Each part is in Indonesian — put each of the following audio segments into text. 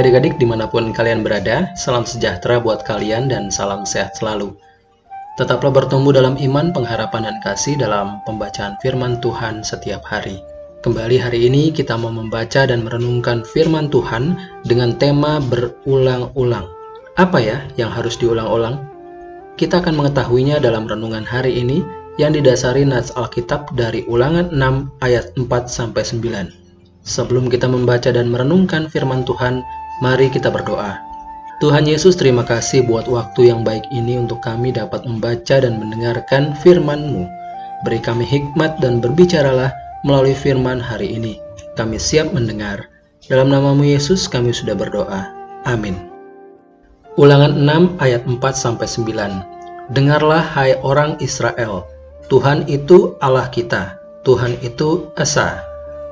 Adik-adik di mana pun kalian berada, salam sejahtera buat kalian dan salam sehat selalu. Tetaplah bertumbuh dalam iman, pengharapan, dan kasih dalam pembacaan firman Tuhan setiap hari. Kembali hari ini kita mau membaca dan merenungkan firman Tuhan dengan tema berulang-ulang. Apa ya yang harus diulang-ulang? Kita akan mengetahuinya dalam renungan hari ini yang didasari nats Alkitab dari Ulangan 6 ayat 4 sampai 9. Sebelum kita membaca dan merenungkan firman Tuhan, mari kita berdoa. Tuhan Yesus, terima kasih buat waktu yang baik ini untuk kami dapat membaca dan mendengarkan firman-Mu. Beri kami hikmat dan berbicaralah melalui firman hari ini. Kami siap mendengar. Dalam namamu Yesus kami sudah berdoa. Amin. Ulangan 6 ayat 4 sampai 9. Dengarlah hai orang Israel, Tuhan itu Allah kita, Tuhan itu Esa,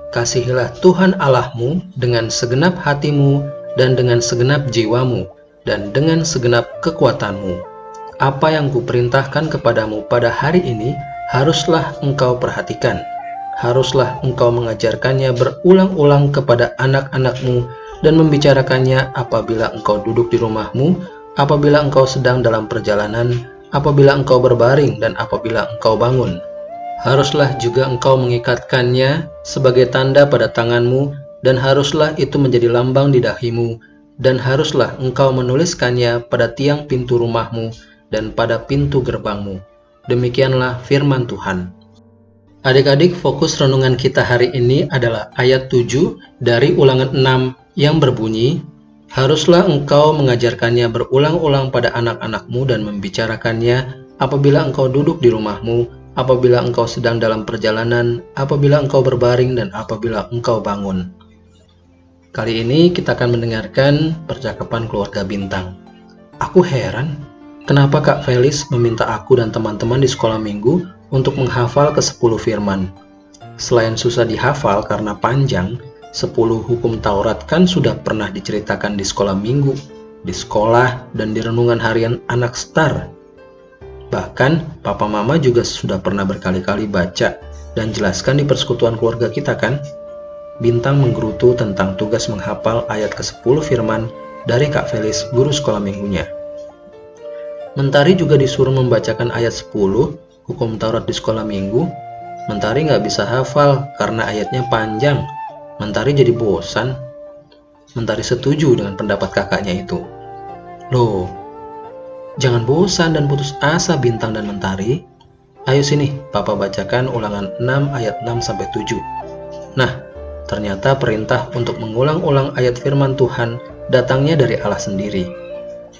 Kasihilah Tuhan Allahmu dengan segenap hatimu dan dengan segenap jiwamu dan dengan segenap kekuatanmu. Apa yang kuperintahkan kepadamu pada hari ini haruslah engkau perhatikan. Haruslah engkau mengajarkannya berulang-ulang kepada anak-anakmu dan membicarakannya apabila engkau duduk di rumahmu, apabila engkau sedang dalam perjalanan, apabila engkau berbaring dan apabila engkau bangun haruslah juga engkau mengikatkannya sebagai tanda pada tanganmu, dan haruslah itu menjadi lambang di dahimu, dan haruslah engkau menuliskannya pada tiang pintu rumahmu dan pada pintu gerbangmu. Demikianlah firman Tuhan. Adik-adik, fokus renungan kita hari ini adalah ayat 7 dari ulangan 6 yang berbunyi, Haruslah engkau mengajarkannya berulang-ulang pada anak-anakmu dan membicarakannya apabila engkau duduk di rumahmu, apabila engkau sedang dalam perjalanan, apabila engkau berbaring, dan apabila engkau bangun. Kali ini kita akan mendengarkan percakapan keluarga bintang. Aku heran, kenapa Kak Felis meminta aku dan teman-teman di sekolah minggu untuk menghafal ke 10 firman. Selain susah dihafal karena panjang, 10 hukum Taurat kan sudah pernah diceritakan di sekolah minggu, di sekolah, dan di renungan harian anak star Bahkan, papa mama juga sudah pernah berkali-kali baca dan jelaskan di persekutuan keluarga kita kan? Bintang menggerutu tentang tugas menghafal ayat ke-10 firman dari Kak Felis, guru sekolah minggunya. Mentari juga disuruh membacakan ayat 10 hukum Taurat di sekolah minggu. Mentari nggak bisa hafal karena ayatnya panjang. Mentari jadi bosan. Mentari setuju dengan pendapat kakaknya itu. Loh, Jangan bosan dan putus asa bintang dan mentari. Ayo sini, Papa bacakan ulangan 6 ayat 6 sampai 7. Nah, ternyata perintah untuk mengulang-ulang ayat firman Tuhan datangnya dari Allah sendiri.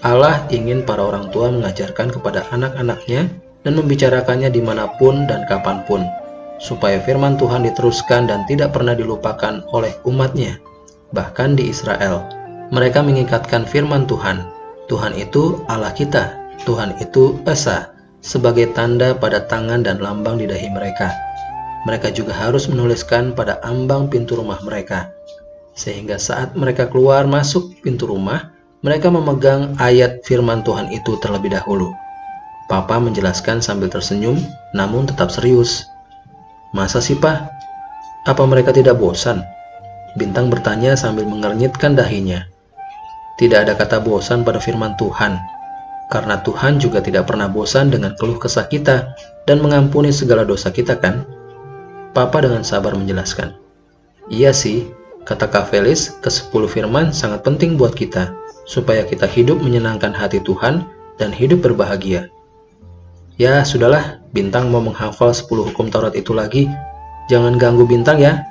Allah ingin para orang tua mengajarkan kepada anak-anaknya dan membicarakannya di mana pun dan kapan pun, supaya firman Tuhan diteruskan dan tidak pernah dilupakan oleh umatnya. Bahkan di Israel, mereka mengikatkan firman Tuhan Tuhan itu Allah kita, Tuhan itu Esa, sebagai tanda pada tangan dan lambang di dahi mereka. Mereka juga harus menuliskan pada ambang pintu rumah mereka, sehingga saat mereka keluar masuk pintu rumah, mereka memegang ayat firman Tuhan itu terlebih dahulu. Papa menjelaskan sambil tersenyum, namun tetap serius. Masa sih, Pak? Apa mereka tidak bosan? Bintang bertanya sambil mengernyitkan dahinya. Tidak ada kata bosan pada firman Tuhan, karena Tuhan juga tidak pernah bosan dengan keluh kesah kita dan mengampuni segala dosa kita kan? Papa dengan sabar menjelaskan. Iya sih, kata Kak Felis, ke-10 firman sangat penting buat kita, supaya kita hidup menyenangkan hati Tuhan dan hidup berbahagia. Ya, sudahlah, Bintang mau menghafal 10 hukum Taurat itu lagi. Jangan ganggu Bintang ya.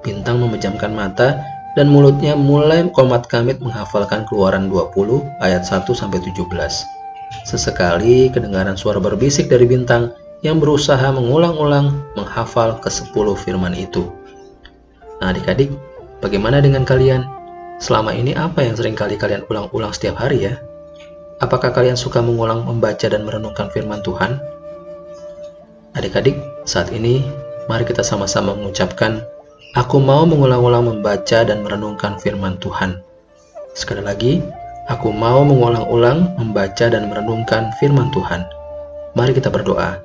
Bintang memejamkan mata dan mulutnya mulai komat kamit menghafalkan keluaran 20 ayat 1 sampai 17. Sesekali kedengaran suara berbisik dari bintang yang berusaha mengulang-ulang menghafal ke-10 firman itu. Nah adik-adik, bagaimana dengan kalian? Selama ini apa yang sering kali kalian ulang-ulang setiap hari ya? Apakah kalian suka mengulang membaca dan merenungkan firman Tuhan? Adik-adik, saat ini mari kita sama-sama mengucapkan Aku mau mengulang-ulang membaca dan merenungkan firman Tuhan. Sekali lagi, aku mau mengulang-ulang membaca dan merenungkan firman Tuhan. Mari kita berdoa.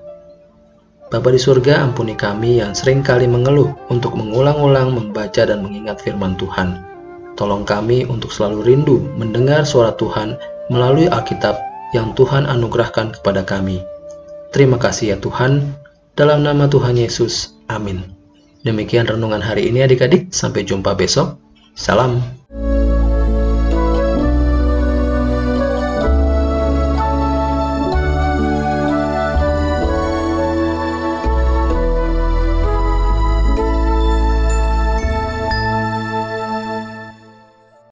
Bapa di surga, ampuni kami yang sering kali mengeluh untuk mengulang-ulang membaca dan mengingat firman Tuhan. Tolong kami untuk selalu rindu mendengar suara Tuhan melalui Alkitab yang Tuhan anugerahkan kepada kami. Terima kasih ya Tuhan, dalam nama Tuhan Yesus. Amin. Demikian renungan hari ini adik-adik, sampai jumpa besok. Salam.